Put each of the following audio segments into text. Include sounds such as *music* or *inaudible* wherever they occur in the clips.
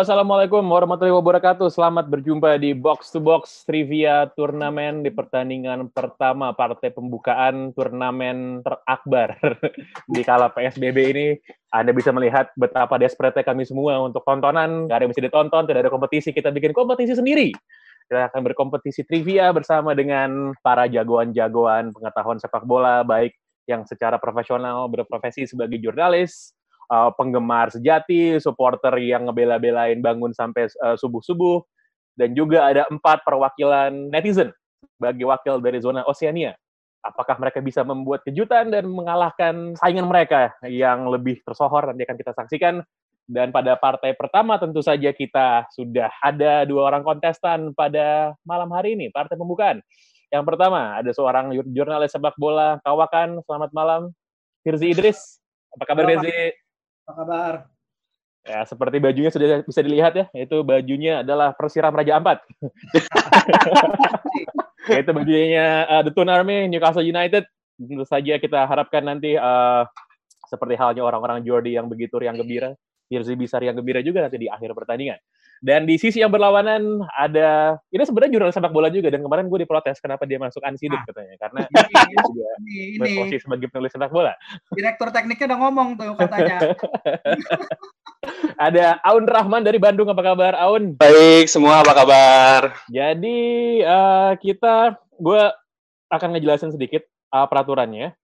Assalamualaikum warahmatullahi wabarakatuh. Selamat berjumpa di Box to Box Trivia Turnamen di pertandingan pertama partai pembukaan turnamen terakbar *laughs* di kala PSBB ini. Anda bisa melihat betapa desperate kami semua untuk tontonan. Gak ada yang bisa ditonton, tidak ada kompetisi. Kita bikin kompetisi sendiri. Kita akan berkompetisi trivia bersama dengan para jagoan-jagoan pengetahuan sepak bola, baik yang secara profesional berprofesi sebagai jurnalis, uh, penggemar sejati, supporter yang ngebela-belain bangun sampai uh, subuh-subuh, dan juga ada empat perwakilan netizen bagi wakil dari zona Oceania. Apakah mereka bisa membuat kejutan dan mengalahkan saingan mereka yang lebih tersohor nanti akan kita saksikan. Dan pada partai pertama tentu saja kita sudah ada dua orang kontestan pada malam hari ini, partai pembukaan. Yang pertama ada seorang jurnalis sepak bola kawakan. Selamat malam, Firzi Idris. Apa kabar. Firzi? Apa kabar? Ya, seperti bajunya sudah bisa dilihat ya, itu bajunya adalah Persiram Raja Ampat. *laughs* itu bajunya uh, The Toon Army, Newcastle United. Tentu saja kita harapkan nanti uh, seperti halnya orang-orang Jordi yang begitu riang gembira, Firzi bisa riang gembira juga nanti di akhir pertandingan. Dan di sisi yang berlawanan ada, ini sebenarnya jurnalis sepak bola juga, dan kemarin gue diprotes kenapa dia masuk Ansiduk Ah. katanya, karena *laughs* Ini, dia juga ini, berposisi sebagai penulis sepak bola. direktur tekniknya udah ngomong tuh katanya. *laughs* Ada Aun Rahman dari Bandung, apa kabar Aun? Baik, semua apa kabar? Jadi eh, kita, gue akan ngejelasin sedikit eh, peraturannya.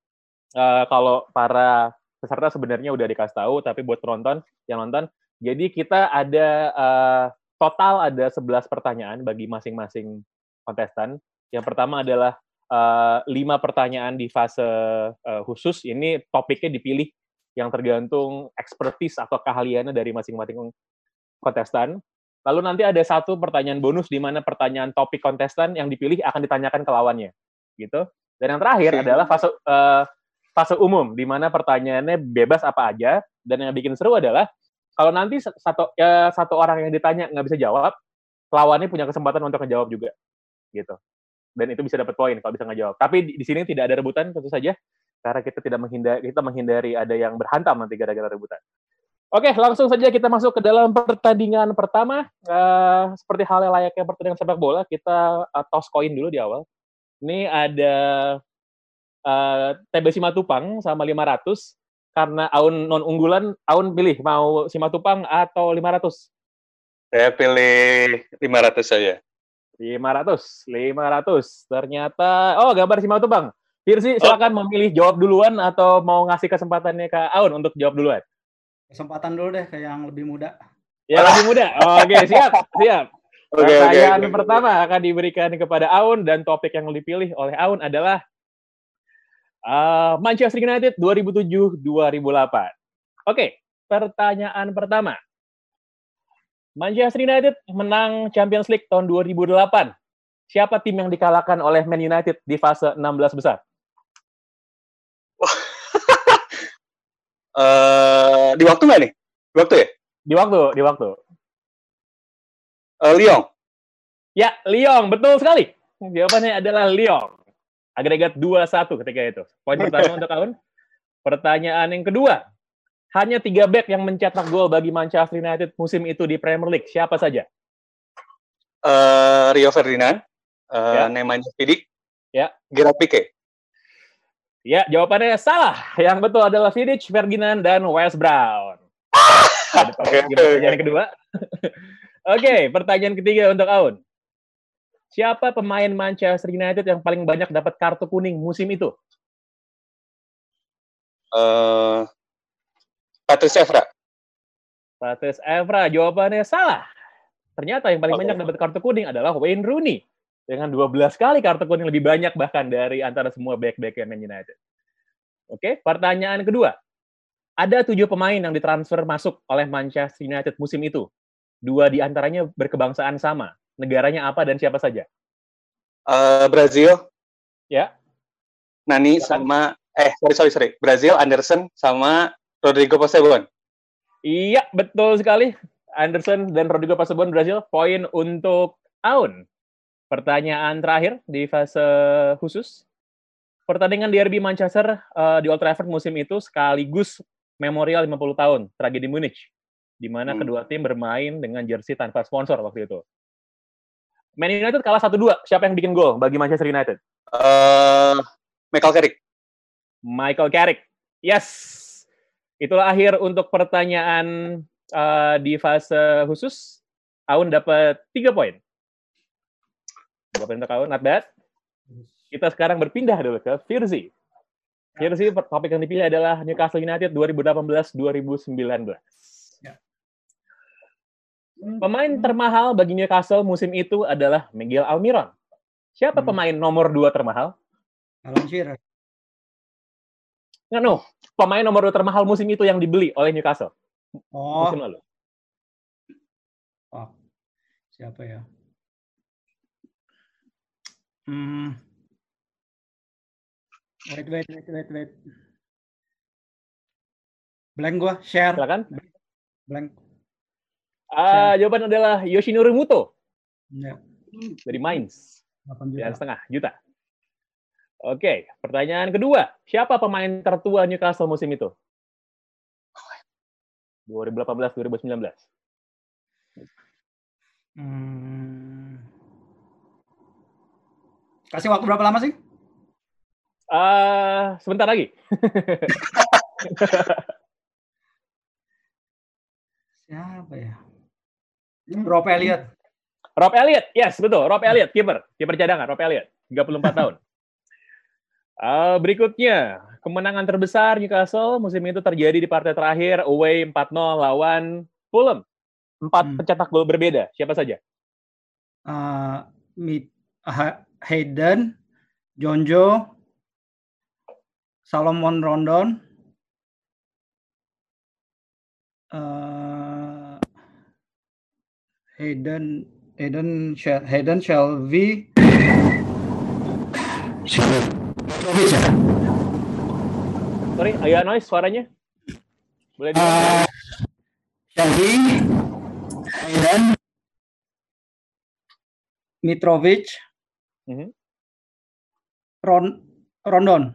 Eh, kalau para peserta sebenarnya udah dikasih tahu, tapi buat penonton yang nonton, jadi kita ada eh, total ada 11 pertanyaan bagi masing-masing kontestan. Yang pertama adalah lima pertanyaan di fase eh, khusus. Ini topiknya dipilih yang tergantung expertise atau keahliannya dari masing-masing kontestan. Lalu nanti ada satu pertanyaan bonus di mana pertanyaan topik kontestan yang dipilih akan ditanyakan ke lawannya, gitu. Dan yang terakhir adalah fase eh, fase umum di mana pertanyaannya bebas apa aja dan yang bikin seru adalah kalau nanti satu ya, satu orang yang ditanya nggak bisa jawab, lawannya punya kesempatan untuk menjawab juga, gitu. Dan itu bisa dapat poin kalau bisa nggak jawab. Tapi di, di sini tidak ada rebutan tentu saja karena kita tidak menghindari kita menghindari ada yang berhantam nanti gara-gara rebutan. Oke, langsung saja kita masuk ke dalam pertandingan pertama. Eh, seperti yang layaknya pertandingan sepak bola, kita eh, toss koin dulu di awal. Ini ada eh, TB Simatupang sama 500. Karena Aun non unggulan, Aun pilih mau Simatupang atau 500? Saya pilih 500 saja. 500, 500. Ternyata, oh gambar Simatupang. Firsi, silakan memilih jawab duluan atau mau ngasih kesempatannya ke Aun untuk jawab duluan. Kesempatan dulu deh ke yang lebih muda. Ya lebih muda. Oke, *laughs* siap, siap. Oke, oke, Pertanyaan oke. pertama akan diberikan kepada Aun dan topik yang dipilih oleh Aun adalah uh, Manchester United 2007-2008. Oke, pertanyaan pertama. Manchester United menang Champions League tahun 2008. Siapa tim yang dikalahkan oleh Man United di fase 16 besar? *laughs* Eh, di waktu nggak nih? Di waktu ya? Di waktu, di waktu. Eh, Lyon. Ya, Lyon, betul sekali. Jawabannya adalah Lyon. Agregat 2-1 ketika itu. Poin pertama *laughs* untuk Aun. Pertanyaan yang kedua. Hanya tiga back yang mencetak gol bagi Manchester United musim itu di Premier League. Siapa saja? Eh, Rio Ferdinand. Eh, Ya. Nemanja Vidic. Ya. Gerard Pique. Ya, jawabannya salah. Yang betul adalah Vidic, Ferdinand, dan Wes Brown. *laughs* Ada pertanyaan kedua? *laughs* Oke, pertanyaan ketiga untuk Aun. Siapa pemain Manchester United yang paling banyak dapat kartu kuning musim itu? Eh, Patrice Evra. Patrice Evra, jawabannya salah. Ternyata yang paling Oh. banyak dapat kartu kuning adalah Wayne Rooney. Dengan 12 kali kartu kuning lebih banyak bahkan dari antara semua back-back Man United. Oke, pertanyaan kedua. Ada tujuh pemain yang ditransfer masuk oleh Manchester United musim itu. Dua di antaranya berkebangsaan sama. Negaranya apa dan siapa saja? Eh, Brazil, Ya, Nani Silakan. sama eh sorry sorry sorry Brazil, Anderson sama Rodrigo Pasebon. Iya, betul sekali. Anderson dan Rodrigo Pasebon Brazil. Poin untuk Aun. Pertanyaan terakhir di fase khusus. Pertandingan derby Manchester eh, di Old Trafford musim itu sekaligus memorial 50 tahun tragedi Munich, di mana Hmm. kedua tim bermain dengan jersey tanpa sponsor waktu itu. Man United kalah 1-2. Siapa yang bikin gol bagi Manchester United? Eh, Michael Carrick. Michael Carrick. Yes. Itulah akhir untuk pertanyaan eh, di fase khusus. Aun dapat tiga poin. Tiga poin untuk Aun, not bad. Kita sekarang berpindah dulu ke Firzi. Firzi, topik yang dipilih adalah Newcastle United 2018-2019. Ya. Pemain termahal bagi Newcastle musim itu adalah Miguel Almiron. Siapa Hmm. pemain nomor dua termahal? Alan Shearer. Nggak, no. Pemain nomor dua termahal musim itu yang dibeli oleh Newcastle Oh, musim lalu. oh. siapa ya? Hmm. Wait, wait, wait, wait, wait. Blank gua, share. Silakan. Blank. Ah, jawaban adalah Yoshinori Muto Ya, dari Mainz, 8 sembilan juta. setengah juta. Oke, pertanyaan kedua. Siapa pemain tertua Newcastle musim itu? 2018-2019. Hmm. Kasih waktu berapa lama sih? Ah, sebentar lagi. *laughs* Siapa ya? Rob Elliot. Rob Elliot, yes betul. Rob Elliot, kiper, kiper cadangan. Rob Elliot, 34 *laughs* tahun. Ah, berikutnya, kemenangan terbesar Newcastle musim itu terjadi di partai terakhir away 4-0 lawan Fulham. Empat Hmm. pencetak gol berbeda. Siapa saja? Uh, Mit- Ha- Hayden, Jonjo, Salomon Rondon, uh, Hayden, Hayden, Shel- Hayden Shelby, Mitrovic ya? Sorry, agak noise suaranya. Boleh di Uh, Shelby, Hayden, Mitrovic, Mhm. Ron, Rondon.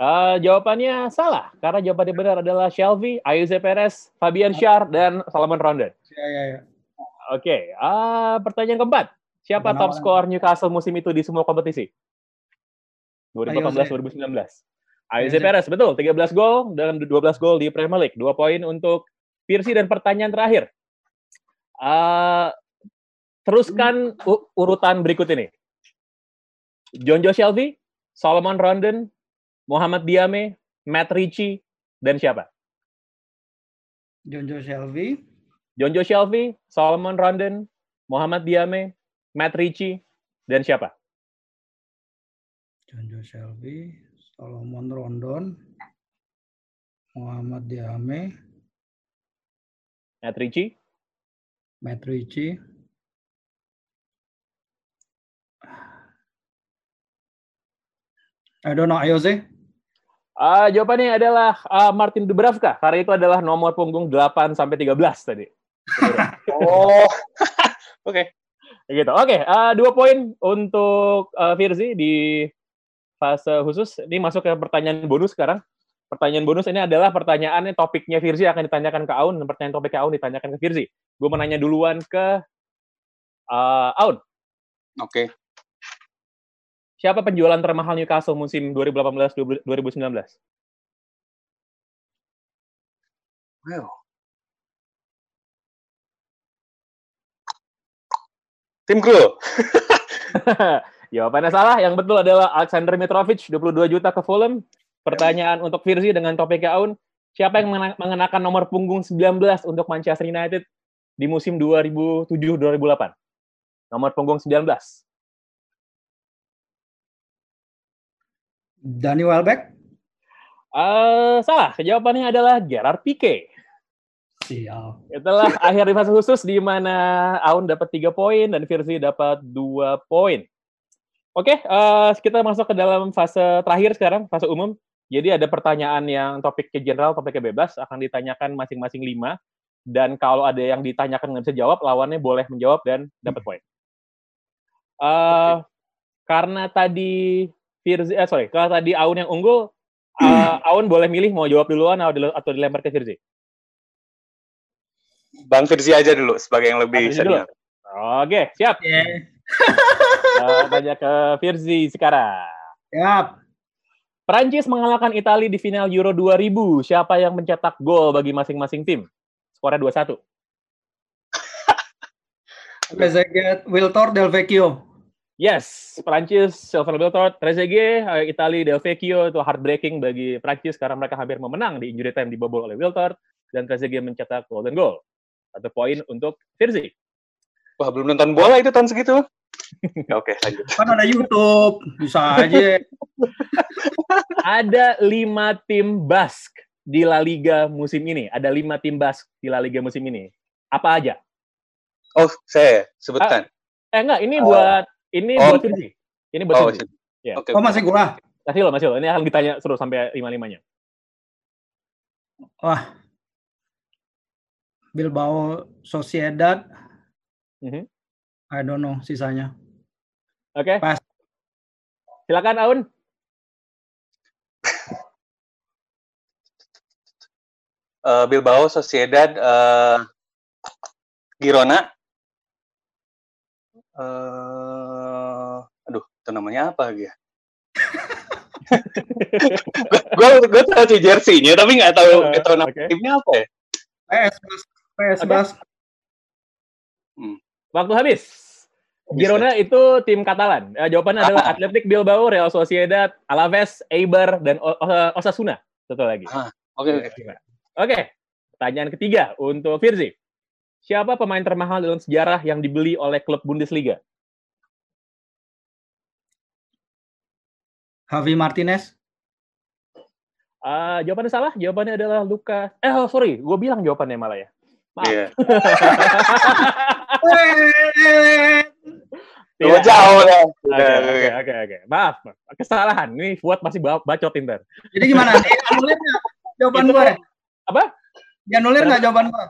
Ah, jawabannya salah, karena jawabannya benar adalah Shelby, Ayuze Perez, Fabian Schär, dan Salomon Rondon. Ya, ya, ya. Oke, ah, pertanyaan keempat. Siapa Bukan top skor Newcastle musim itu di semua kompetisi? 2018-2019. Ayuze. Perez, betul. 13 gol dan 12 gol di Premier League. Dua poin untuk Piercy dan pertanyaan terakhir. Ah, teruskan urutan berikut ini. Jonjo Shelby, Solomon Rondon, Muhammad Diame, Matt Ritchie, dan siapa? Jonjo Shelby, Jonjo Shelby, Solomon Rondon, Muhammad Diame, Matt Ritchie, dan siapa? Jonjo Shelby, Solomon Rondon, Muhammad Diame, Matt Ritchie, Matt Ritchie, I don't know, Ayoze. Ah, jawabannya adalah ah, Martin Dubravka, karena itu adalah nomor punggung 8 sampai 13 tadi. *laughs* Oh, *laughs* oke. Gitu. Oke, ah, dua poin untuk ah, Firzi di fase khusus. Ini masuk ke pertanyaan bonus sekarang. Pertanyaan bonus ini adalah pertanyaannya topiknya Firzi akan ditanyakan ke Aun, dan pertanyaan topik Aun ditanyakan ke Firzi. Gue menanya duluan ke ah, Aun. Oke. Siapa penjualan termahal Newcastle musim 2018-2019? Wow. Tim Krul. *laughs* *laughs* Jawabannya salah. Yang betul adalah Alexander Mitrovic, 22 juta ke Fulham. Pertanyaan untuk Firzi dengan topik Aun. Siapa yang mengena- mengenakan nomor punggung 19 untuk Manchester United di musim 2007-2008? Nomor punggung 19. Danny Welbeck, Eh, salah. Jawabannya adalah Gerard Pique. Sial. Itulah *laughs* akhir di fase khusus di mana Aun dapat tiga poin dan Firzi dapat dua poin. Oke, eh, kita masuk ke dalam fase terakhir sekarang, fase umum. Jadi ada pertanyaan yang topiknya general, topiknya bebas, akan ditanyakan masing-masing lima. Dan kalau ada yang ditanyakan nggak bisa jawab, lawannya boleh menjawab dan dapat poin. Eh, Karena tadi Firzi, eh sorry, kalau tadi Aun yang unggul, eh, *clears throat* Aun boleh milih mau jawab duluan atau dile- atau dilempar ke Firzi. Bang Firzi aja dulu sebagai yang lebih senior. Oke, siap. Oke. *laughs* Eh, tanya ke Firzi sekarang. Siap. Prancis mengalahkan Italia di final Euro 2000. Siapa yang mencetak gol bagi masing-masing tim? Skornya 2-1. Trezeguet, *laughs* Wiltor, Del Vecchio. Yes, Prancis, Sylvain Wiltord, Trezeguet, eh, Italia, Del Vecchio itu heartbreaking bagi Prancis karena mereka hampir memenang di injury time dibobol oleh Wiltord dan Trezeguet mencetak golden goal. Satu poin untuk Firzi. Wah, belum nonton bola itu tahun segitu. *laughs* Oke, lanjut. Kan ada YouTube. Bisa aja. Ada lima tim Bask di La Liga musim ini. Ada lima tim Bask di La Liga musim ini. Apa aja? Oh, saya sebutkan. Eh enggak, ini Oh. buat ini Oh. buat Firzi. Ini buat oh, Firzi. Ya. oke. Oh masih gua. Masih lo, masih lo. Ini akan ditanya seru sampai lima-limanya. Wah. Bilbao Sociedad. Mhm. I don't know sisanya. Oke. Pas. Silakan Aun. Eh, Bilbao, Sociedad, eh, Girona. Eh, itu namanya apa lagi *laughs* ya? gue gue tahu sih jersey-nya, tapi nggak tahu nggak tahu nama oke. timnya apa ya. PS Bas. PS Oke. Bas. Waktu habis. Girona itu tim Katalan. Eh, jawabannya adalah Athletic Bilbao, Real Sociedad, Alaves, Eibar, dan O- O- Osasuna. Satu lagi. Oke, oke. Oke. Pertanyaan ketiga untuk Firzi. Siapa pemain termahal dalam sejarah yang dibeli oleh klub Bundesliga? Javi Martinez. Ah, jawabannya salah. Jawabannya adalah Luka. Eh, oh, sorry. Gue bilang jawabannya malah ya. Maaf. Iya. Tidak. *laughs* Lu jauh deh. Oke, Udah, oke, oke, oke. Maaf, maaf. kesalahan. Ini Fuad masih ba- bacot ntar. Jadi gimana? Dianulir nggak jawaban gue? Apa? Dianulir nggak jawaban gue?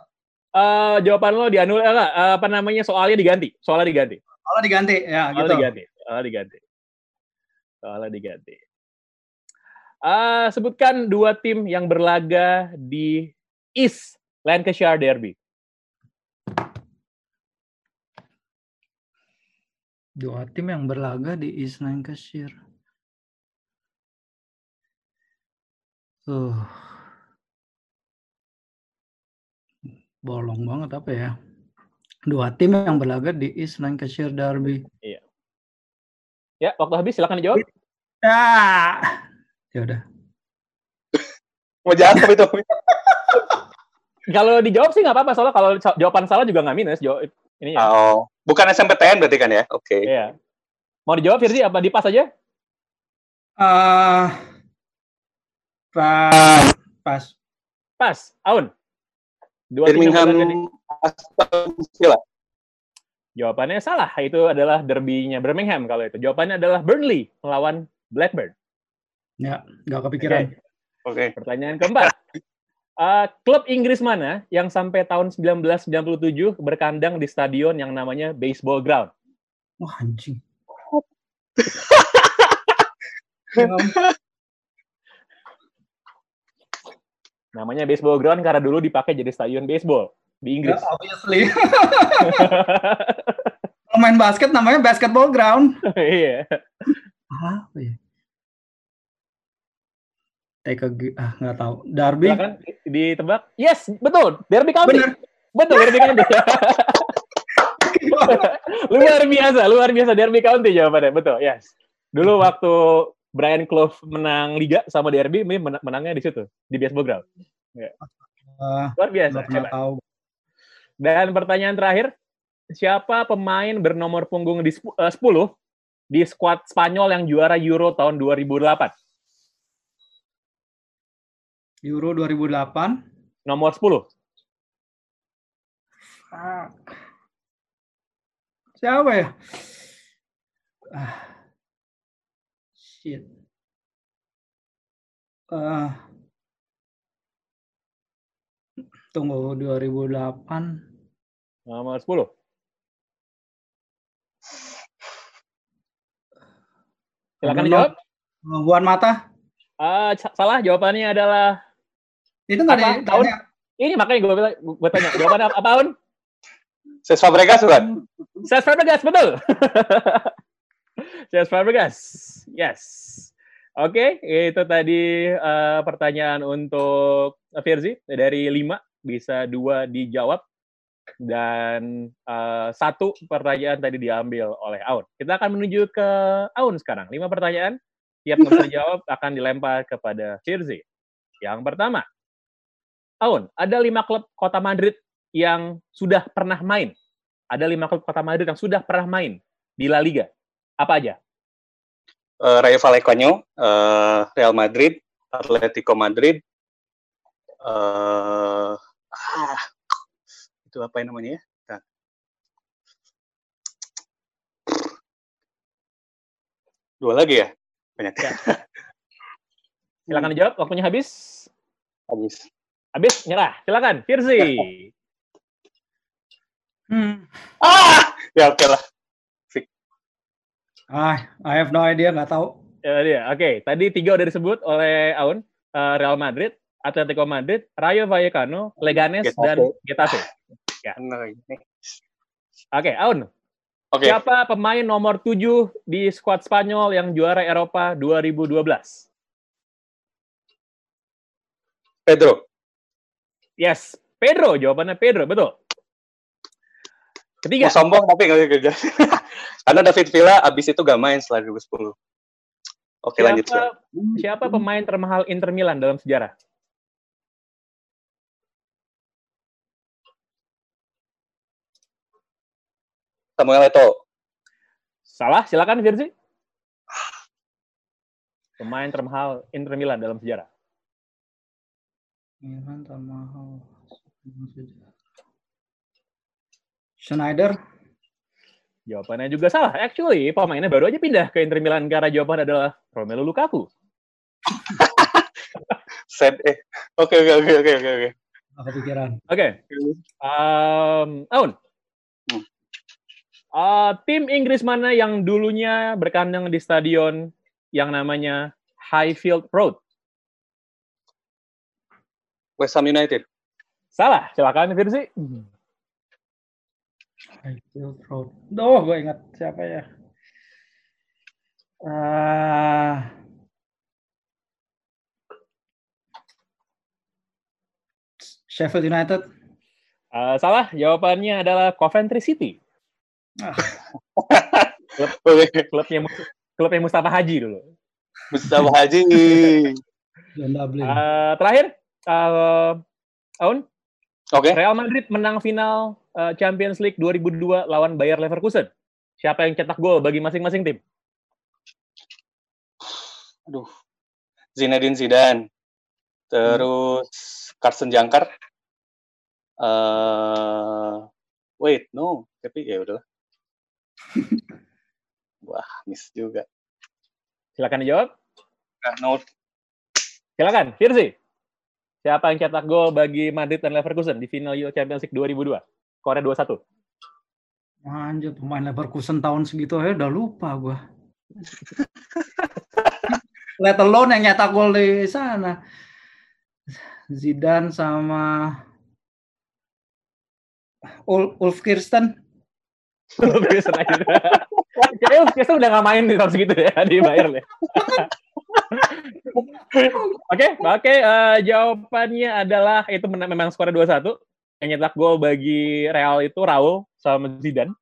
Eh, jawaban lo dianulir enggak? Eh, apa namanya? Soalnya diganti. Soalnya diganti. Kalau diganti, ya Soalnya gitu. diganti. Soalnya diganti. Soalnya diganti. Eh, sebutkan dua tim yang berlaga di East Lancashire Derby. Dua tim yang berlaga di East Lancashire. Uh. Bolong banget apa ya? Dua tim yang berlaga di East Lancashire Derby. Ya, waktu habis silakan dijawab. Ah. Ya udah. Mau jawab itu. Kalau dijawab sih nggak apa-apa, soalnya kalau jawaban salah juga nggak minus. Jawab ini ya. Oh, bukan SMPTN berarti kan ya? Oke. Iya. Mau dijawab Firzi apa dipas aja? Ah. pas. Pas. Pas. Aun. Dua Birmingham Aston Villa. Jawabannya salah. Itu adalah derbynya Birmingham kalau itu. Jawabannya adalah Burnley melawan Blackburn. Ya, nggak kepikiran. Oke. Pertanyaan keempat. Eh, klub Inggris mana yang sampai tahun 1997 berkandang di stadion yang namanya Baseball Ground? Wah, anjing. *laughs* Namanya Baseball Ground karena dulu dipakai jadi stadion baseball di Ya, Inggris. obviously. *laughs* Kalau main basket namanya basketball ground. Iya. Apa ya? Take a ah nggak tahu. Derby. Silakan ditebak. Yes, betul. Derby County. Bener. Betul, Derby County. *laughs* luar biasa, luar biasa Derby County jawabannya. Betul, yes. Dulu waktu Brian Clough menang liga sama Derby, menangnya di situ, di baseball ground. Ah, Luar biasa. nggak pernah hebat. tahu. Dan pertanyaan terakhir, siapa pemain bernomor punggung di eh, 10 di skuad Spanyol yang juara Euro tahun 2008? Euro 2008. Nomor 10. Fuck. Siapa ya? Ah. Shit. Ah. Tunggu 2008. Nomor 10. Silakan Bruno. dijawab. Juan Mata. Sa- salah jawabannya adalah Itu nggak ada Tahun? tanya. ini makanya gue bilang gue tanya jawabannya apa, apaan? Ses Fabregas bukan? Cesc Fabregas betul. Cesc Fabregas. Yes. Oke, itu tadi eh, pertanyaan untuk Firzi dari lima bisa dua dijawab dan eh, satu pertanyaan tadi diambil oleh Aun. Kita akan menuju ke Aun sekarang. Lima pertanyaan, tiap bisa dijawab *laughs* akan dilempar kepada Firzi. Yang pertama, Aun, ada lima klub kota Madrid yang sudah pernah main ada lima klub kota Madrid yang sudah pernah main di La Liga. Apa aja? Eh, Rayo Vallecano, eh, Real Madrid, Atletico Madrid, eh, ah, itu apa yang namanya ya? Dua lagi ya? Banyak. Ya. *laughs* Silakan dijawab. Waktunya habis. Habis. Habis, nyerah. Silakan, Firzi. Hmm. Ah, ya oke lah. Ah, I have no idea, nggak tahu. Ya, dia. Oke, tadi tiga udah disebut oleh Aun. Eh, Real Madrid, Atletico Madrid, Rayo Vallecano, Leganes, Getafe. dan Getafe. Ini. Oke, Aun. Oke, Siapa pemain nomor 7 di skuad Spanyol yang juara Eropa 2012? Pedro. Yes, Pedro. Jawabannya Pedro, betul. Ketiga. Mau sombong tapi nggak kerja. *laughs* Karena David Villa abis itu gak main setelah 2010. Oke lanjut. Siapa, siapa pemain termahal Inter Milan dalam sejarah? Samuel Eto'o. Salah, silakan Virzi. Pemain termahal Inter Milan dalam sejarah. Milan termahal. Schneider. Jawabannya juga salah. Actually, pemainnya baru aja pindah ke Inter Milan karena jawaban adalah Romelu Lukaku. *laughs* Sad eh. Oke oke oke oke oke kepikiran. Oke. Um, Aun. Uh, tim Inggris mana yang dulunya berkandang di stadion yang namanya Highfield Road? West Ham United. Salah, silakan Virzi. Highfield Road. Oh, gue ingat siapa ya. Ah, Sheffield United. Uh, salah, jawabannya adalah Coventry City. Ah, Oke. Klubnya klubnya Mustafa Haji dulu. Mustafa Haji. Uh, terakhir, uh, Aun, Oke. Real Madrid menang final uh, Champions League 2002 lawan Bayer Leverkusen. Siapa yang cetak gol bagi masing-masing tim? Aduh. Zinedine Zidane. Terus Carson Jangkar. eh wait, no. Tapi ya udahlah. *laughs* Wah, miss juga. Silakan dijawab. Nah, no. Silakan, Firzi. Siapa yang cetak gol bagi Madrid dan Leverkusen di final Euro Champions League 2002? Korea 2-1. Anjir, pemain Leverkusen tahun segitu aja udah lupa gua. *laughs* Let alone yang nyetak gol di sana. Zidane sama Ul Ulf Kirsten. Leverkusen aja. Kayaknya Leverkusen udah nggak main di tahun segitu ya di Bayern ya. Oke, oke. eh, jawabannya adalah itu men- memang skor 2-1. Yang nyetak gol bagi Real itu Raul sama Zidane.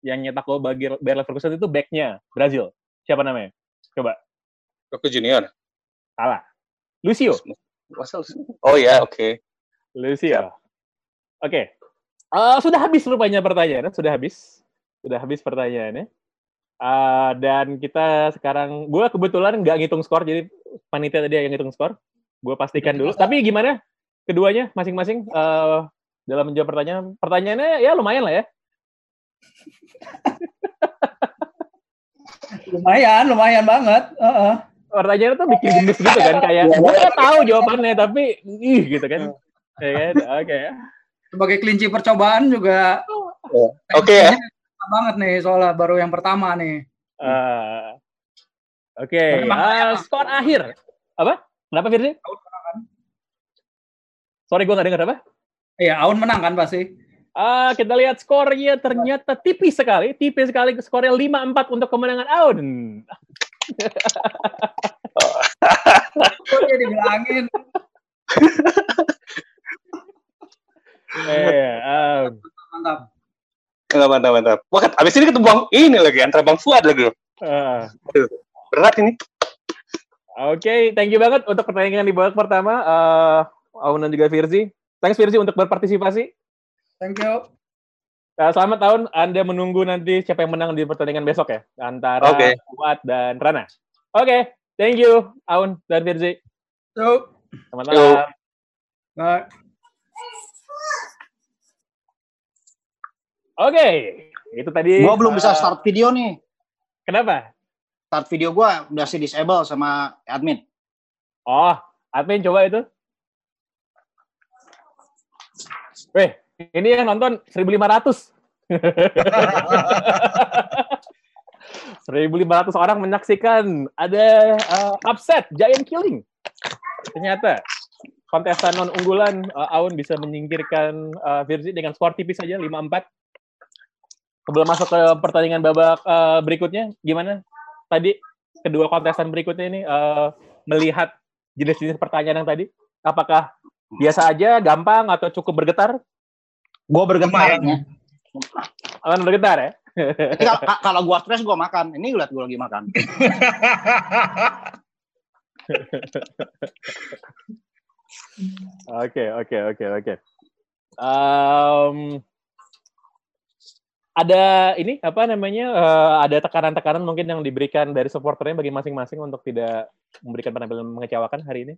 Yang nyetak gol bagi Bayer Leverkusen itu backnya Brazil. Siapa namanya? Coba. Roku Junior. Salah. Lucio. Oh ya, oke. Lucio. Oke. Eh, sudah habis rupanya pertanyaannya. Sudah habis. Sudah habis pertanyaannya. Eh, dan kita sekarang, gue kebetulan nggak ngitung skor, jadi panitia tadi yang ngitung skor. Gue pastikan dulu. Tapi gimana keduanya masing-masing uh, dalam menjawab pertanyaan? Pertanyaannya ya lumayan lah ya. *laughs* lumayan, lumayan banget. Uh -uh. Pertanyaannya tuh bikin gemes gitu kan kayak gue nggak tahu jawabannya tapi ih gitu kan. Ya kan? Oke. Okay. Sebagai kelinci percobaan juga. Oke okay, ya. Banget nih soalnya baru yang pertama nih. Uh, Oke, okay. uh, skor akhir. Apa? Kenapa Firzi? Kan? Sorry, gue nggak dengar apa? Iya, Aun menang kan pasti. Uh, kita lihat skornya ternyata tipis sekali. Tipis sekali skornya 5-4 untuk kemenangan Aun. Dia dibilangin? eh, um. Mantap. Mantap, mantap, mantap. Wah, abis ini ketemu Bang ini lagi, antara Bang Fuad lagi. Uh. Berat ini. Oke, okay, thank you banget untuk pertandingan di babak pertama. Uh, Aun dan juga Firzi. Thanks Firzi untuk berpartisipasi. Thank you. Uh, selamat tahun. Anda menunggu nanti siapa yang menang di pertandingan besok ya antara okay. Fuad dan Rana. Oke, okay, thank you Aun dan Firzi. Yo. Selamat malam. Bye. Oke, okay. Itu tadi. Gua belum uh, bisa start video nih. Kenapa? start video gue udah si disable sama admin. Oh, admin coba itu. Weh, ini yang nonton 1500. 1500 *laughs* orang menyaksikan ada uh, upset giant killing. Ternyata kontestan non unggulan uh, Aun bisa menyingkirkan uh, Virzi dengan skor tipis saja 5-4. Sebelum masuk ke pertandingan babak uh, berikutnya, gimana tadi kedua kontestan berikutnya ini uh, melihat jenis-jenis pertanyaan yang tadi? Apakah biasa aja, gampang, atau cukup bergetar? Gue bergetar. Ya. Akan bergetar ya? kalau gue stres gue makan. Ini lihat gue lagi makan. *laughs* Oke, oke, oke, oke ada ini apa namanya uh, ada tekanan-tekanan mungkin yang diberikan dari supporternya bagi masing-masing untuk tidak memberikan penampilan mengecewakan hari ini?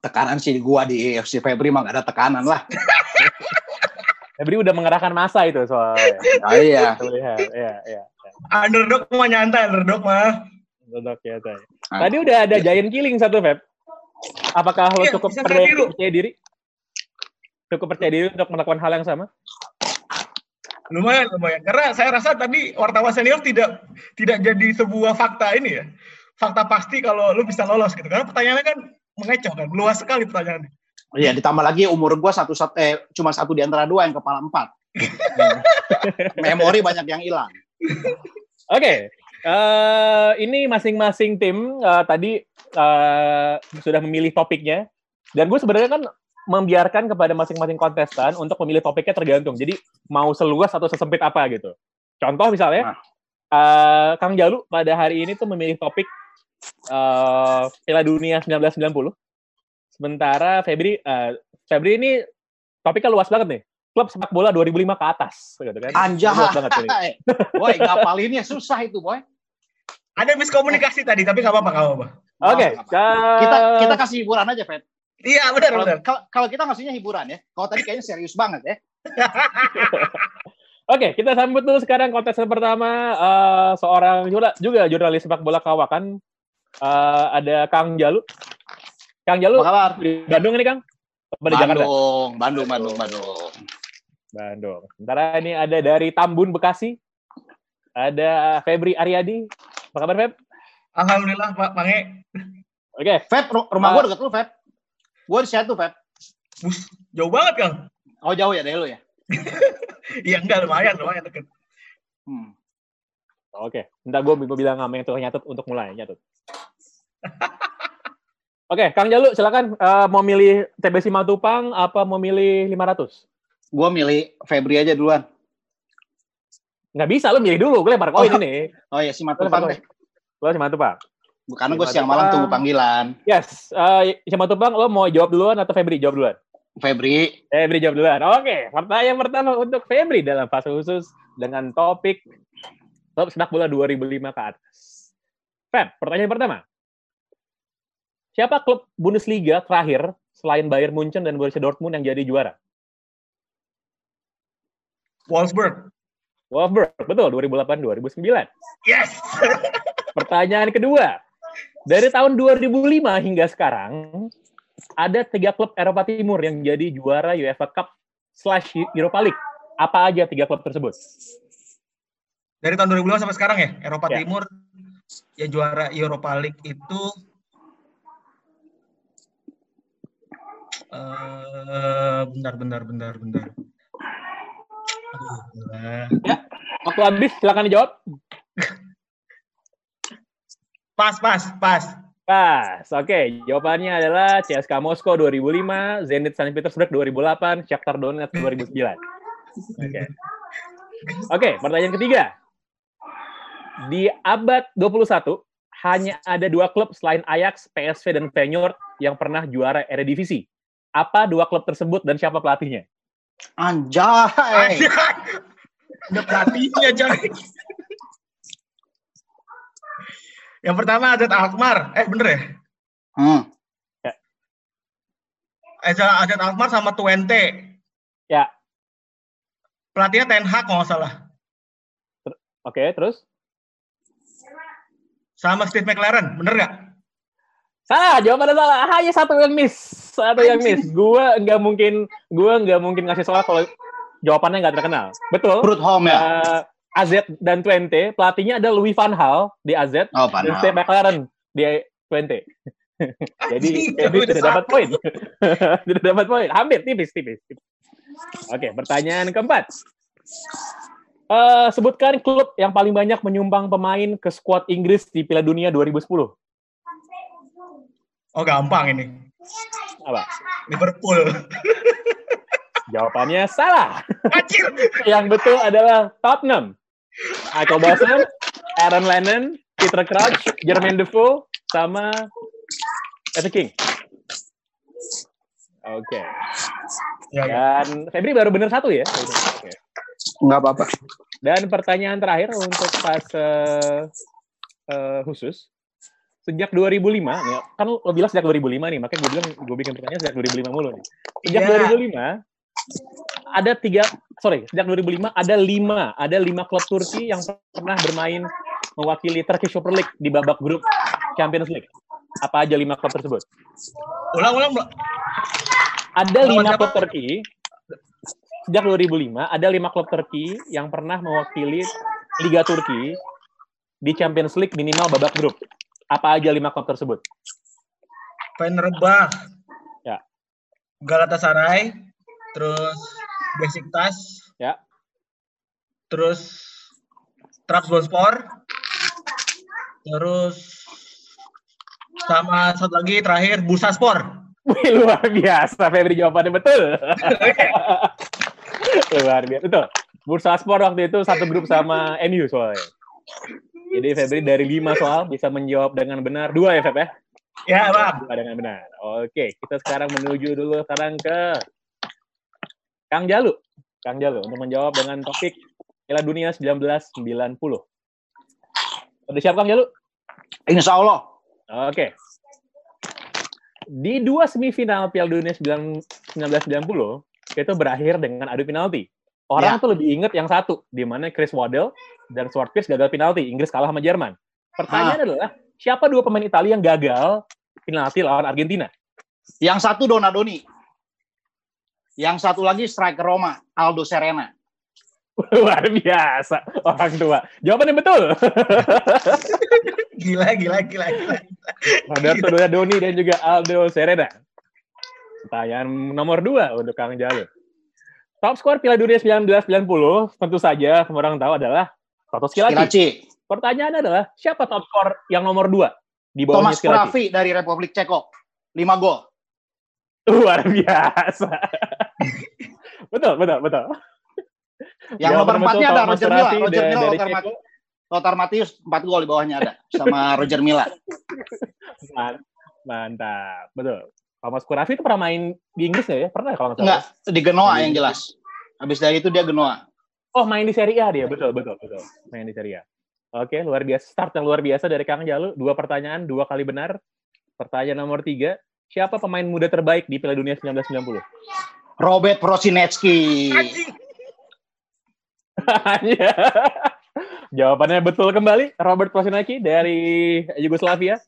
Tekanan sih gua di FC Febri mah gak ada tekanan lah. *laughs* Febri udah mengerahkan masa itu soalnya. Oh iya. Lihat, ya, ya, ya. Underdog mah nyantai, underdog mah. Underdog ya, tay. Tadi udah ada giant killing satu, Feb. Apakah lo iya, cukup percaya diri? Cukup percaya diri untuk melakukan hal yang sama? Lumayan lumayan karena saya rasa tadi wartawan senior tidak tidak jadi sebuah fakta ini ya fakta pasti kalau lu bisa lolos gitu karena pertanyaannya kan mengecoh kan luas sekali pertanyaannya Iya, ditambah lagi umur gua satu, satu eh, cuma satu di antara dua yang kepala empat. *laughs* Memori banyak yang hilang. Oke, okay. uh, eh, ini masing-masing tim uh, tadi uh, sudah memilih topiknya, dan gue sebenarnya kan membiarkan kepada masing-masing kontestan untuk memilih topiknya tergantung. Jadi mau seluas atau sesempit apa gitu. Contoh misalnya, nah. uh, Kang Jalu pada hari ini tuh memilih topik uh, Piala Dunia 1990. Sementara Febri, uh, Febri ini topiknya luas banget nih. Klub sepak bola 2005 ke atas, gitu kan? Anjay, *laughs* boy, ngapalinnya susah itu, boy. Ada miskomunikasi tadi, tapi nggak apa-apa, nggak apa-apa. Oke, okay, kita kita kasih hiburan aja, Fed. Iya benar kalo, benar. Kalau kita ngasihnya hiburan ya. Kalau tadi kayaknya serius banget ya. *laughs* Oke, kita sambut dulu sekarang kontesan pertama uh, seorang juga, juga jurnalis sepak bola kawakan. Uh, ada Kang Jalu. Kang Jalu, Apa kabar? di Bandung ini Kang? Apa Bandung, Jakarta? Bandung, Bandung, Bandung. Bandung. Sementara ini ada dari Tambun, Bekasi. Ada Febri Aryadi. Apa kabar, Feb? Alhamdulillah, Pak Mange. Oke. Okay. Feb, rumah uh, gue dekat lu, Feb. Gue di tuh, Feb. Jauh banget, Kang. Oh, jauh ya dari lu ya? *laughs* Iya, enggak, lumayan, lumayan deket. Hmm. Oke, okay. Entah gue bilang sama yang tuh nyatet untuk mulai, nyatet. *laughs* Oke, okay, Kang Jalu, silakan uh, mau milih TBC Matupang apa mau milih 500? Gue milih Febri aja duluan. Nggak bisa, lo milih dulu. Gue lempar koin oh, ini. Oh iya, si Matupang deh. Gue si Matupang. Karena gue siang malam tunggu panggilan. Yes. Uh, siapa tuh bang? Lo mau jawab duluan atau Febri jawab duluan? Febri. Febri jawab duluan. Oke. Pertanyaan pertama untuk Febri dalam fase khusus dengan topik top sepak bola 2005 ke atas. Feb, pertanyaan pertama. Siapa klub Bundesliga terakhir selain Bayern Munchen dan Borussia Dortmund yang jadi juara? Wolfsburg. Wolfsburg, betul 2008-2009. Yes. *laughs* Pertanyaan kedua. Dari tahun 2005 hingga sekarang ada tiga klub Eropa Timur yang jadi juara UEFA Cup slash Europa League. Apa aja tiga klub tersebut? Dari tahun 2005 sampai sekarang ya, Eropa Ya. Timur ya juara Europa League itu eh bentar bentar bentar bentar. Aduh, gila. Waktu habis, silakan dijawab. *laughs* Pas pas pas. Pas, oke. Jawabannya adalah CSKA Moskow 2005, Zenit Saint Petersburg 2008, Shakhtar Donetsk 2009. Oke. Oke, pertanyaan ketiga. Di abad 21, hanya ada dua klub selain Ajax, PSV, dan Feyenoord yang pernah juara Eredivisie. Apa dua klub tersebut dan siapa pelatihnya? Anjay. Ada pelatihnya coy. Yang pertama Azat Alkmaar. Eh bener ya? Hmm. Azat Azat Alkmaar sama Twente. Ya. Pelatihnya Ten Hag kalau nggak salah. Oke, terus? Sama Steve McLaren. Bener nggak? Salah, jawabannya salah. Hanya satu yang miss. Satu yang miss. Gua nggak mungkin, gua nggak mungkin ngasih soal kalau jawabannya nggak terkenal. Betul. Brut home ya. Eh, AZ dan Twente, pelatihnya ada Louis van Gaal di AZ Oh, dan. Steve McLaren di Twente. *laughs* *laughs* Jadi udah tidak dapat poin. *laughs* tidak dapat poin. Hampir tipis, tipis. Oke, pertanyaan keempat. Eh, sebutkan klub yang paling banyak menyumbang pemain ke skuad Inggris di Piala Dunia 2010. Oh gampang ini. Apa? Liverpool. Jawabannya salah. Yang betul adalah Tottenham. Michael Dawson, Aaron Lennon, Peter Crouch, Jermaine Defoe, sama Peter King. Oke. Ya, ya. Dan Febri baru benar satu ya? Oke. Enggak apa-apa. Dan pertanyaan terakhir untuk fase eh, khusus. Sejak 2005, nih, kan lo bilang sejak 2005 nih, makanya gue bilang gue bikin pertanyaan sejak 2005 mulu nih. Sejak Iya. 2005 ada tiga, sorry, sejak 2005 ada lima, ada lima klub Turki yang pernah bermain mewakili Turkish Super League di babak grup Champions League. Apa aja lima klub tersebut? Ulang, ulang, ulang. Ada lima klub Turki. Sejak 2005 ada lima klub Turki yang pernah mewakili Liga Turki di Champions League minimal babak grup. Apa aja lima klub tersebut? Fenerbah. Ya. Galatasaray. Terus Besiktas. Ya. Terus Trabzonspor. Terus sama satu lagi terakhir Bursaspor. Wih, luar biasa, Febri jawabannya betul. luar biasa, betul. Bursa Sport waktu itu satu grup sama MU soalnya. Jadi Febri dari lima soal bisa menjawab dengan benar. Dua ya, Feb ya? Ya, Bang. Dua dengan benar. Oke, kita sekarang menuju dulu sekarang ke Kang Jalu. Kang Jalu untuk menjawab dengan topik Piala Dunia 1990. Udah siap Kang Jalu? Insya Allah. Oke. Di dua semifinal Piala Dunia 9 1990 itu berakhir dengan adu penalti. Orang Ya. tuh lebih inget yang satu, di mana Chris Waddle dan Pearce gagal penalti. Inggris kalah sama Jerman. Pertanyaan adalah, siapa dua pemain Italia yang gagal penalti lawan Argentina? Yang satu Donadoni. Yang satu lagi striker Roma, Aldo Serena. *laughs* Luar biasa, orang tua. Jawabannya betul. *laughs* Gila, gila, gila, gila. Roberto Donadoni dan juga Aldo Serena. Pertanyaan nomor dua untuk Kang Jalu. Top skor Piala Dunia 1990 tentu saja semua orang tahu adalah Toto Skilacci. Skilacci. Pertanyaannya adalah siapa top skor yang nomor dua di bawahnya Thomas Skilacci? Kurafi dari Republik Ceko. 5 gol. Luar biasa. *laughs* betul, betul, betul. Yang nomor 4-nya ada Roger. Kurafi Roger Milla, dari Lothar. Mat Lothar Matthäus 4 gol di bawahnya ada. Sama *laughs* Roger Milla. Man- Mantap, betul. Thomas Kurafi itu pernah main di Inggris nggak ya? Pernah kalau nggak salah. Enggak, di Genoa yang jelas. Habis dari itu dia Genoa. Oh, main di Serie A dia, betul, betul, betul. Main di Serie A. Oke, luar biasa. Start yang luar biasa dari Kang Jalu. Dua pertanyaan, dua kali benar. Pertanyaan nomor tiga, siapa pemain muda terbaik di Piala Dunia 1990? Robert Prosinecki. *laughs* Jawabannya betul kembali, Robert Prosinecki dari Yugoslavia.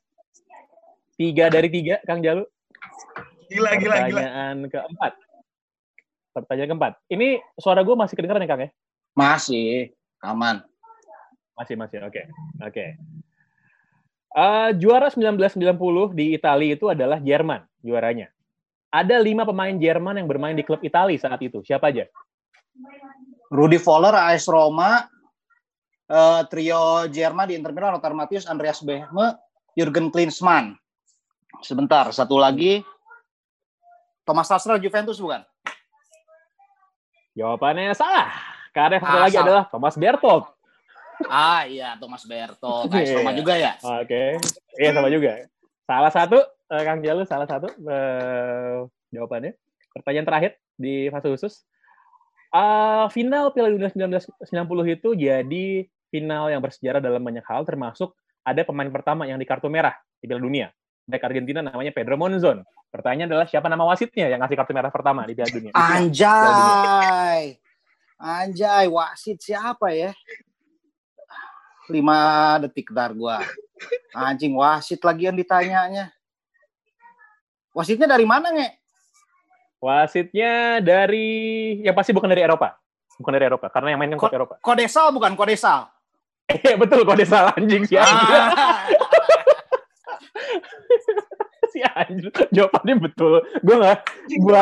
Tiga dari tiga, Kang Jalu. Gila, gila, gila. Pertanyaan keempat. Pertanyaan keempat. Ini suara gue masih kedengeran ya, Kang ya? Masih, aman. Masih, masih. Oke. Okay. Oke. Okay. Uh, juara 1990 di Italia itu adalah Jerman, juaranya. Ada lima pemain Jerman yang bermain di klub Italia saat itu. Siapa aja? Rudi Voller, AS Roma, uh, trio Jerman di Inter Milan, Lothar Matthäus, Andreas Behme, Jurgen Klinsmann. Sebentar, satu lagi. Thomas Tasser, Juventus bukan? Jawabannya salah. Karena satu ah, lagi salah. adalah Thomas Bertolt. Ah iya, Thomas Berto. Kayak sama juga ya? Oke. Okay. Iya sama juga. Salah satu, uh, Kang Jalu, salah satu uh, jawabannya. Pertanyaan terakhir di fase khusus. Uh, final Piala Dunia 1990 itu jadi final yang bersejarah dalam banyak hal, termasuk ada pemain pertama yang di kartu merah di Piala Dunia. Baik Argentina namanya Pedro Monzon. Pertanyaan adalah siapa nama wasitnya yang ngasih kartu merah pertama di Piala Dunia? Anjay. Anjay, wasit siapa ya? lima detik dar gua. Anjing wasit lagi yang ditanyanya. Wasitnya dari mana, nge? Wasitnya dari yang pasti bukan dari Eropa. Bukan dari Eropa, karena yang main kan klub Eropa. Kodesal bukan Kodesal. Eh, *laughs* betul Kodesal anjing sih. Ah. *laughs* si anjing jawabannya betul. Gua nggak, gua,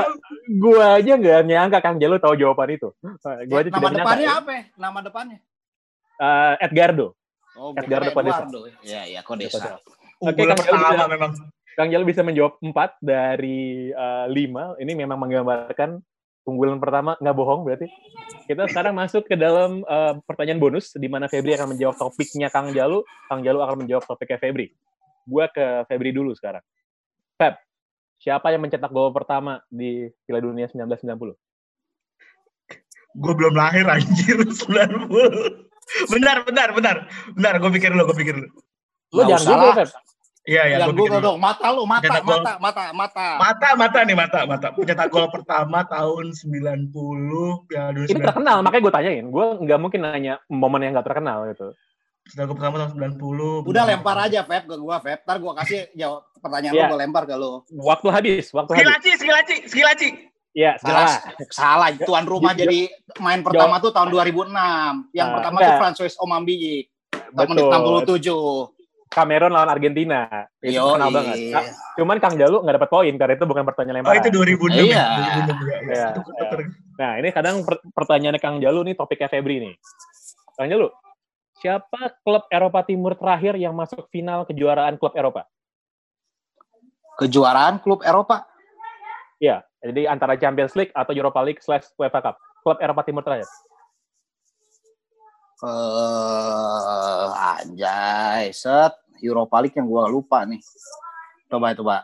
gua aja nggak nyangka Kang Jalu tahu jawaban itu. Gua aja nama depannya nyangka. apa? Nama depannya? uh, Edgardo. Oh, Edgardo Padesa. Iya, iya, Kodesa. Oke, Kang Jalu bisa, memang. Kang Jalu bisa menjawab 4 dari uh, eh, 5. Ini memang menggambarkan unggulan pertama nggak bohong berarti. Kita sekarang masuk ke dalam uh, pertanyaan bonus di mana Febri akan menjawab topiknya Kang Jalu, Kang Jalu akan menjawab topiknya Febri. Gua ke Febri dulu sekarang. Feb, siapa yang mencetak gol pertama di Piala Dunia 1990? Gue belum lahir anjir *laughs* 90. Benar, benar, benar. Benar, gue pikir lu, gue pikir lu. Lu jangan dulu, Feb. Iya, iya. Jangan gue dong. Mata lu, mata, mata, mata, mata, mata. Mata, mata nih, mata, mata. Pencetak gol pertama tahun 90, Piala Dunia Ini terkenal, makanya gue tanyain. Gue nggak mungkin nanya momen yang nggak terkenal gitu. Pencetak gol pertama tahun 90. Udah lempar aja, Feb, ke gue, Feb. Ntar gue kasih jawab pertanyaan yeah. lu, gue lempar ke lu. Waktu habis, waktu skilaci, habis. Skilaci, skilaci, skilaci. Iya, salah. Salah. Tuan rumah jadi main pertama tuh tahun 2006. Yang uh, pertama enggak. tuh Francois Omambi. Tahun menit 67. Cameron lawan Argentina. Itu Yo, kenal banget. Nah, cuman Kang Jalu nggak dapat poin karena itu bukan pertanyaan lempar. Oh, itu 2006. Iya. Ya? iya. Nah, ini kadang pertanyaannya Kang Jalu nih topiknya Febri nih. Kang Jalu, siapa klub Eropa Timur terakhir yang masuk final kejuaraan klub Eropa? Kejuaraan klub Eropa? Iya, jadi antara Champions League atau Europa League slash UEFA Cup. Klub Eropa Timur terakhir. Uh, anjay, set. Europa League yang gue lupa nih. Coba itu, Pak.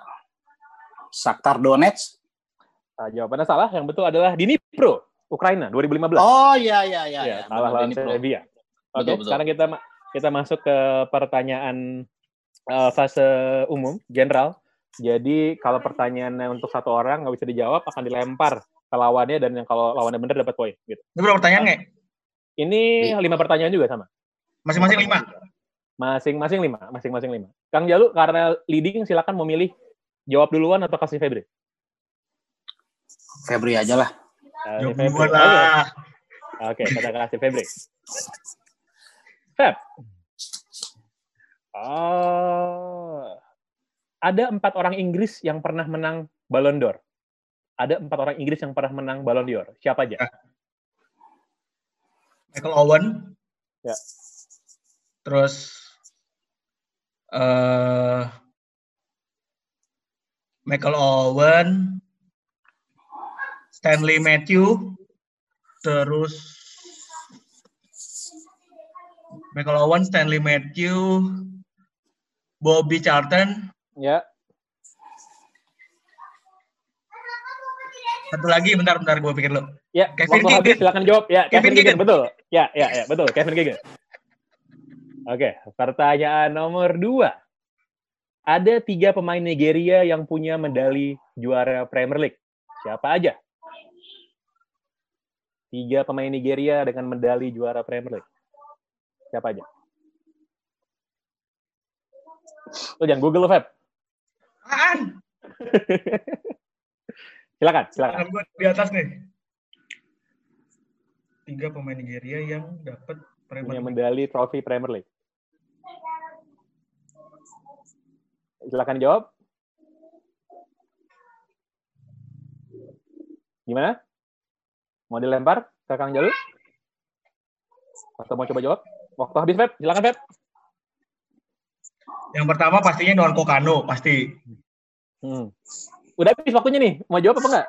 Shakhtar Donetsk. Nah, jawabannya salah. Yang betul adalah Dnipro, Ukraina, 2015. Oh, iya, iya, iya. Ya, salah lawan Serbia. Oke, okay, sekarang kita kita masuk ke pertanyaan uh, fase umum, general. Jadi kalau pertanyaannya untuk satu orang nggak bisa dijawab akan dilempar ke lawannya dan yang kalau lawannya benar dapat poin. Gitu. Ini berapa pertanyaan nggak? Ini lima pertanyaan juga sama. Masing-masing lima. Masing-masing lima. Masing-masing lima. Kang Jalu karena leading silakan memilih jawab duluan atau kasih Febri. Febri aja lah. Jawab duluan lah. Oke, kita kasih Febri. Feb. Oh, ada empat orang Inggris yang pernah menang Ballon d'Or. Ada empat orang Inggris yang pernah menang Ballon d'Or. Siapa aja? Michael Owen. Ya. Terus uh, Michael Owen, Stanley Matthew, terus Michael Owen, Stanley Matthew, Bobby Charlton, Ya. Satu lagi, bentar, bentar, gue pikir lo. Ya, Kevin Keegan. silakan jawab. Ya, Kevin, Kevin betul. Ya, ya, ya, betul. Kevin Keegan. Oke, pertanyaan nomor dua. Ada tiga pemain Nigeria yang punya medali juara Premier League. Siapa aja? Tiga pemain Nigeria dengan medali juara Premier League. Siapa aja? Lo jangan Google Feb. *laughs* silakan, silakan. Gue di atas nih. Tiga pemain Nigeria yang dapat punya medali trofi Premier League. Silakan jawab. Gimana? Mau dilempar ke Kang Jalu? Atau mau coba jawab? Waktu habis, Feb. Silakan, Feb. Yang pertama pastinya Nuan Kokano, pasti. Hmm. Udah habis waktunya nih. Mau jawab apa enggak?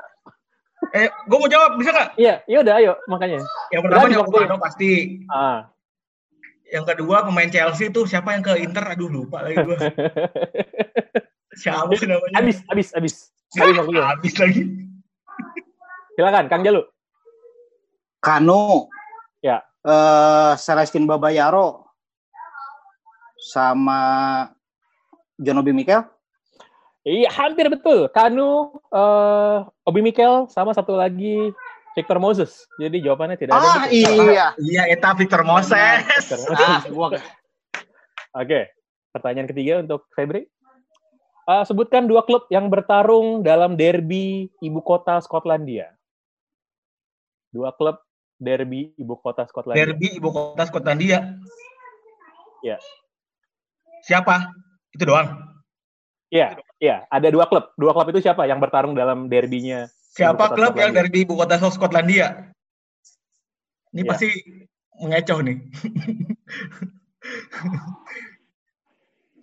Eh, gue mau jawab, bisa nggak? Iya, iya udah, ayo, makanya. Yang pertama Nuan Kokano pasti. Ah. Yang kedua pemain Chelsea tuh siapa yang ke Inter? Aduh lupa lagi gue. *laughs* siapa sih namanya? Habis, habis, habis. Habis, habis lagi. Silakan, Kang Jalu. Kano. Ya. Uh, Celestin Babayaro sama John Obi Mikel? Iya, hampir betul. Kanu, uh, Obi Mikel, sama satu lagi Victor Moses. Jadi jawabannya tidak ada. Ah, iya. Iya, itu Victor Moses. ah, Oke, okay. pertanyaan ketiga untuk Febri. Uh, sebutkan dua klub yang bertarung dalam derby ibu kota Skotlandia. Dua klub derby ibu kota Skotlandia. Derby ibu kota Skotlandia. Ya. Siapa? Itu doang. Iya, iya. Ada dua klub. Dua klub itu siapa yang bertarung dalam derbynya? Siapa klub yang dari ibu kota Skotlandia? Ini ya. pasti mengecoh nih. *laughs*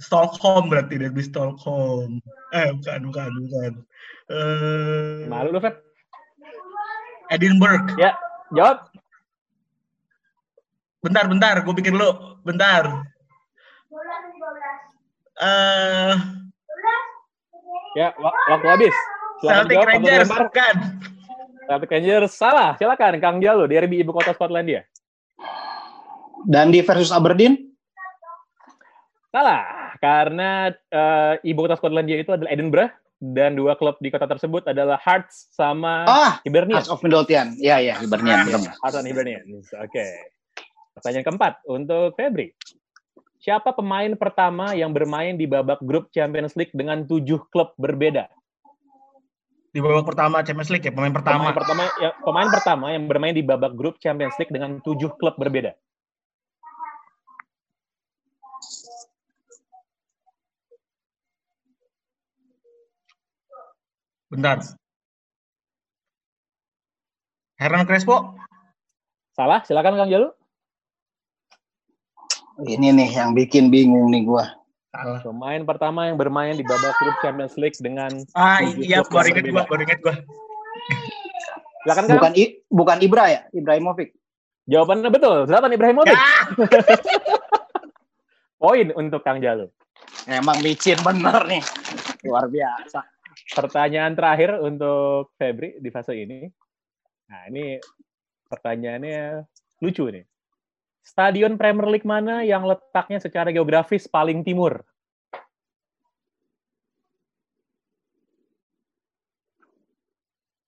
Stockholm berarti derby Stockholm. Eh bukan bukan bukan. Uh... Malu lu, Feb? Edinburgh. Ya, jawab. Bentar, bentar, gue pikir lu. Bentar. Uh, ya, waktu habis. Celtic Rangers, bukan. Celtic Rangers, salah. Silakan, Kang Jalu, derby ibu kota Skotlandia. Dundee versus Aberdeen? Salah, karena uh, ibu kota Skotlandia itu adalah Edinburgh dan dua klub di kota tersebut adalah Hearts sama ah, Hibernian. Hearts of Midlothian. Ya, ya, Hibernian. Ah, Hearts and Hibernian. Oke. Okay. Pertanyaan keempat untuk Febri. Siapa pemain pertama yang bermain di babak grup Champions League dengan tujuh klub berbeda? Di babak pertama Champions League ya, pemain pertama. Pemain pertama, ya, pemain pertama yang bermain di babak grup Champions League dengan tujuh klub berbeda. Bentar. Hernan Crespo? Salah, silakan Kang Jalu. Ini nih yang bikin bingung nih gua. Salah. Pemain pertama yang bermain di babak grup Champions League dengan Ah iya, baru inget gua, baru inget gua. Silakan kan? Bukan I, bukan Ibra ya, Ibrahimovic. Jawabannya betul, Zlatan Ibrahimovic. Ya. *laughs* Poin untuk Kang Jalu. Emang licin bener nih. Luar biasa. Pertanyaan terakhir untuk Febri di fase ini. Nah, ini pertanyaannya lucu nih. Stadion Premier League mana yang letaknya secara geografis paling timur?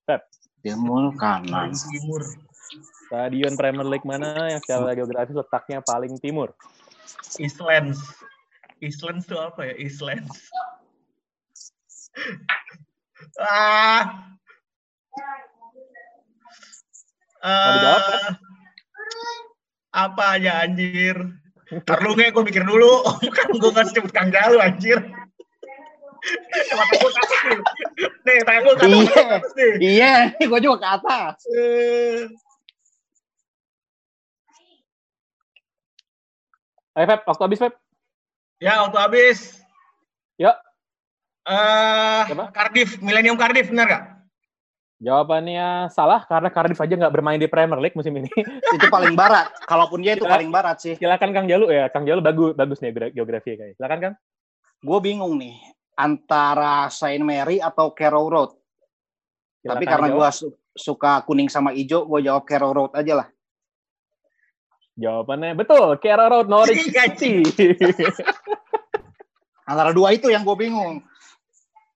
Pep. Timur kanan. Timur. Stadion Premier League mana yang secara geografis letaknya paling timur? Islands. Islands itu apa ya? Islands. *laughs* ah. Uh? Apa aja anjir *laughs* Karlu nge, gue mikir dulu. *laughs* kan gue nggak sebut Kang Galu anjir. Mata gue ke nih. Nih, tangan gue ke atas. Iya, nih. iya, gue juga ke atas. Ayo, Feb, waktu habis, Feb. Ya, waktu habis. Yuk. Uh, Cardiff, Millennium Cardiff, benar gak? Jawabannya salah karena Cardiff aja nggak bermain di Premier League musim ini. *laughs* itu paling barat. Kalaupun dia itu paling barat sih. Silakan Kang Jalu ya. Kang Jalu bagus bagus nih geografi kayaknya. Silakan Kang. Gue bingung nih antara Saint Mary atau Carrow Road. Silakan Tapi karena gue su suka kuning sama hijau, gue jawab Carrow Road aja lah. Jawabannya betul, Carrow Road Norwich *laughs* City. Antara dua itu yang gue bingung.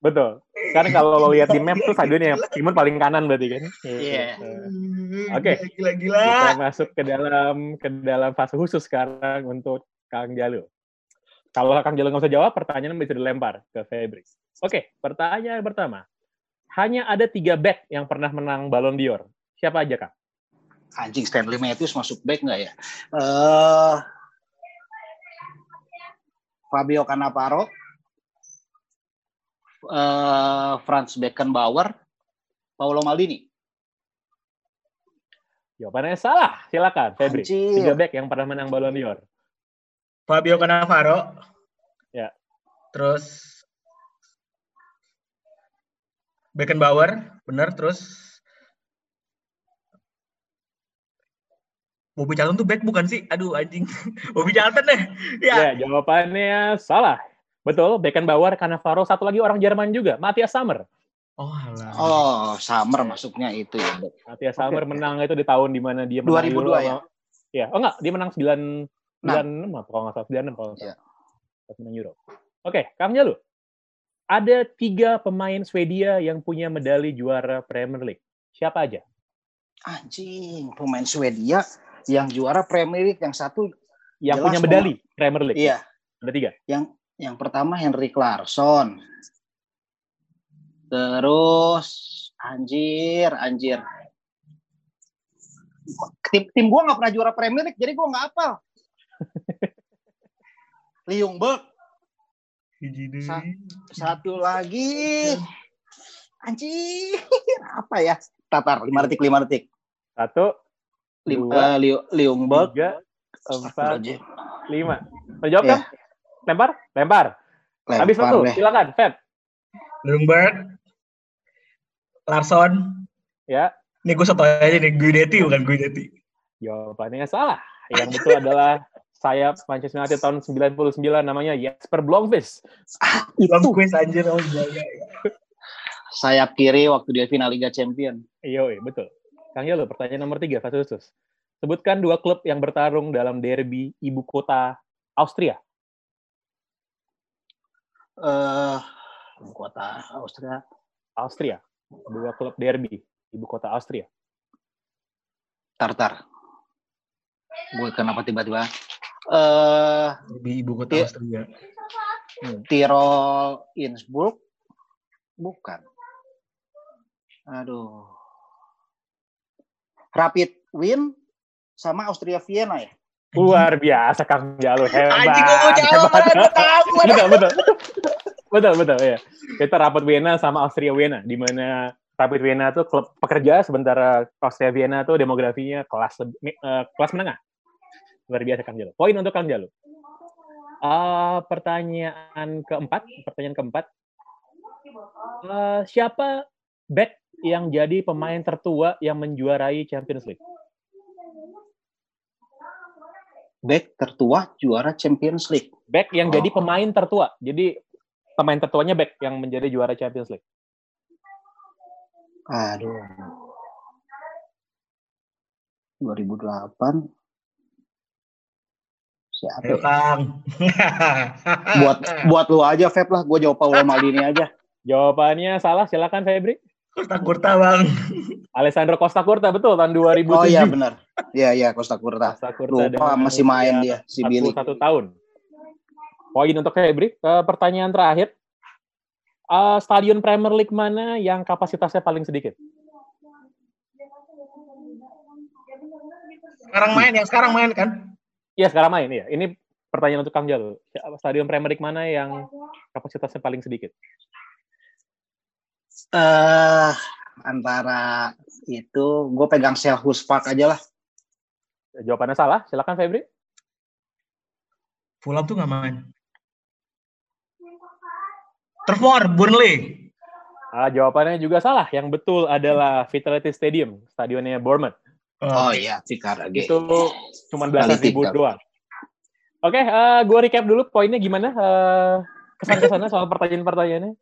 Betul. Karena kalau lo lihat di map tuh stadionnya timur paling kanan berarti kan. Iya. Yeah. Oke. Okay. Gila-gila. Kita masuk ke dalam ke dalam fase khusus sekarang untuk Kang Jalu. Kalau Kang Jalu nggak usah jawab, pertanyaan bisa dilempar ke Febri. Oke, okay, pertanyaan pertama. Hanya ada tiga back yang pernah menang Ballon d'Or. Siapa aja, Kang? Anjing Stanley Matthews masuk back nggak ya? Uh, Fabio Cannavaro, uh, Franz Beckenbauer, Paolo Maldini. Jawabannya salah. Silakan, Febri. Anjir. Tiga back yang pernah menang Ballon d'Or. Fabio Cannavaro. Ya. Terus Beckenbauer, benar. Terus Bobby Charlton tuh back bukan sih? Aduh anjing. *laughs* Bobby Charlton deh. Ya. ya, jawabannya salah. Betul, Beckenbauer, Cannavaro, satu lagi orang Jerman juga, Matthias Sammer. Oh, alah. oh, Sammer masuknya itu ya. Matthias Sammer okay. menang itu di tahun di mana dia menang 2002 Euro ya. Iya, oh enggak, dia menang 9 96 apa kalau nggak salah, 96 kalau nggak salah. Yeah. menang Euro. Oke, okay, Kang Jalu. Ada tiga pemain Swedia yang punya medali juara Premier League. Siapa aja? Anjing, pemain Swedia yang juara Premier League, yang satu yang punya medali Premier League. Iya. Ada tiga. Yang yang pertama Henry Clarkson. Terus anjir, anjir. Tim tim gue nggak pernah juara Premier League, jadi gue nggak hafal. *laughs* Liung Berg. Sa satu lagi. Anjir, *laughs* apa ya? Tatar, lima detik, lima detik. Satu, Lim, dua, uh, Liung Berg. Tiga, empat, lima. Mau jawab yeah. kan? Lempar? Lempar. Lempar Habis waktu, silakan, Feb. Lumberg, Larson. Ya. Ini gue satu aja nih, Guidetti bukan Guidetti. Jawabannya salah. Yang betul adalah sayap Manchester United tahun 99 namanya Jesper Blomqvist. Ah, Blomqvist anjir oh iya, iya. Sayap kiri waktu dia final Liga Champion. Iya, betul. Kang Yolo, pertanyaan nomor tiga, khusus. Sebutkan dua klub yang bertarung dalam derby ibu kota Austria uh, ibu kota Austria. Austria. Dua klub derby ibu kota Austria. Tartar. Gue kenapa tiba-tiba? Uh, di ibu kota Austria. Hmm. Tirol Innsbruck. Bukan. Aduh. Rapid Win sama Austria Vienna ya? Luar biasa Kang Jalu hebat. Anjing gue mau jawab, gue tahu. betul, betul. Betul, betul ya. Kita rapat Vienna sama Austria Vienna di mana Rapid Vienna itu klub pekerja sementara Austria Vienna itu demografinya kelas uh, kelas menengah. Luar biasa Kang Jalu. Poin untuk Kang Jalu. Uh, pertanyaan keempat, pertanyaan keempat. Uh, siapa back yang jadi pemain tertua yang menjuarai Champions League? back tertua juara Champions League. Back yang oh. jadi pemain tertua. Jadi pemain tertuanya back yang menjadi juara Champions League. Aduh. 2008 siapa? Ayo, Kang. *laughs* buat buat lu aja Feb lah, gue jawab Paul Maldini aja. Jawabannya salah, silakan Febri. Costa Curta, Bang. Alessandro Costa Curta, betul, tahun 2007. Oh iya, benar. Iya, iya, Costa Curta. Costa Curta Lupa, masih main dia, si Billy. Satu tahun. Poin untuk Febri. Uh, pertanyaan terakhir. Uh, stadion Premier League mana yang kapasitasnya paling sedikit? Sekarang main, yang sekarang main kan? Iya, sekarang main, iya. Ini pertanyaan untuk Kang Jalu. Stadion Premier League mana yang kapasitasnya paling sedikit? uh, antara itu gue pegang Selhurst Park aja lah. Jawabannya salah. Silakan Febri. Fulham tuh nggak main. Trevor, Burnley. Ah, jawabannya juga salah. Yang betul adalah Vitality Stadium, stadionnya Bournemouth. Oh, oh iya, Tikar Itu cuma belasan ribu doang. Oke, okay, uh, gue recap dulu poinnya gimana uh, kesan-kesannya soal pertanyaan-pertanyaannya.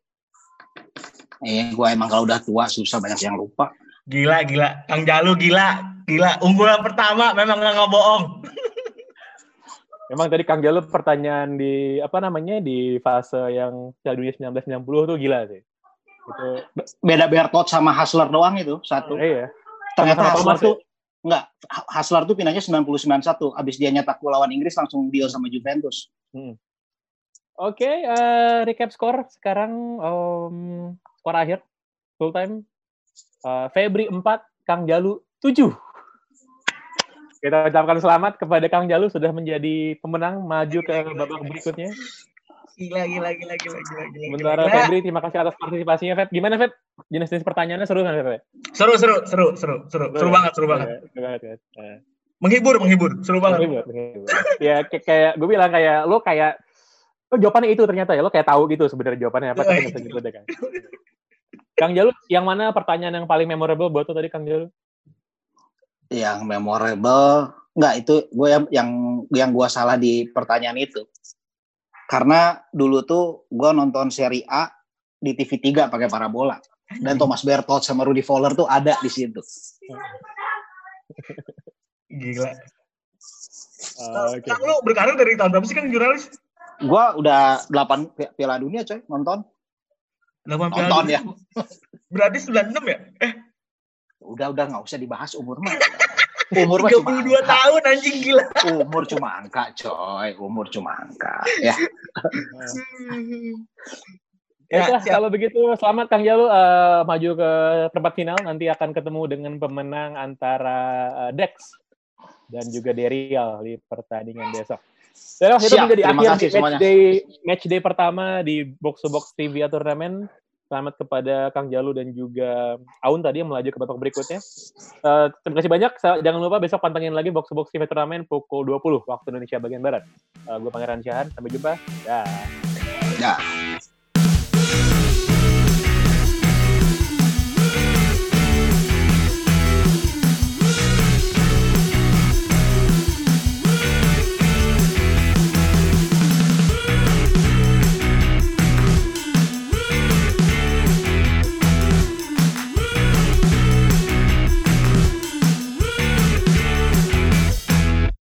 Eh, gue emang kalau udah tua susah banyak yang lupa. Gila, gila. Kang Jalu gila, gila. Unggulan pertama memang nggak bohong. Emang tadi Kang Jalu pertanyaan di apa namanya di fase yang Piala Dunia 1990 tuh gila sih. Itu beda Bertot sama Hasler doang itu satu. iya. Ternyata Hasler tuh enggak Hasler tuh pinahnya 99-1 abis dia nyetak lawan Inggris langsung deal sama Juventus. Hmm. Oke, okay, uh, eh, recap skor sekarang um, skor akhir full time uh, Febri 4, Kang Jalu 7. Kita ucapkan selamat kepada Kang Jalu sudah menjadi pemenang maju ke babak berikutnya. Gila, gila, gila, gila, gila, gila. Sementara Febri, terima kasih atas partisipasinya, Feb. Gimana, Feb? Jenis-jenis pertanyaannya seru kan, Feb? Seru, seru, seru, seru, seru, seru banget, seru banget. Seru banget, ya. Menghibur, menghibur, seru banget. Menghibur, menghibur. ya, kayak gue bilang kayak lo kayak lo jawabannya itu ternyata ya lo kayak tahu gitu sebenarnya jawabannya apa tapi bisa gitu deh kan. Kang Jalu, yang mana pertanyaan yang paling memorable buat lo tadi Kang Jalu? Yang memorable, enggak itu gue yang yang yang gue salah di pertanyaan itu. Karena dulu tuh gue nonton seri A di TV 3 pakai parabola. Dan Thomas Bertolt sama Rudy Fowler tuh ada di situ. Gila. Uh, okay. lu berkarir dari tahun berapa sih kan jurnalis? Gua udah 8 Piala Dunia coy, nonton. 8 Piala Dunia. ya. Berarti 96 ya? Eh. Udah udah nggak usah dibahas umur mah. *laughs* Umur 32 cuma angka. tahun anjing gila. Umur cuma angka, coy. Umur cuma angka, ya. *laughs* Ya, ya kalau begitu selamat Kang Jalu uh, maju ke tempat final nanti akan ketemu dengan pemenang antara uh, Dex dan juga Derial di pertandingan besok. Dan itu menjadi akhir match day match day pertama di box to box trivia turnamen. Selamat kepada Kang Jalu dan juga Aun tadi yang melaju ke babak berikutnya. Uh, terima kasih banyak. Jangan lupa besok pantengin lagi Box Box TV Turnamen pukul 20 waktu Indonesia bagian Barat. Uh, gue Pangeran Syahan. Sampai jumpa. Dah. Dah.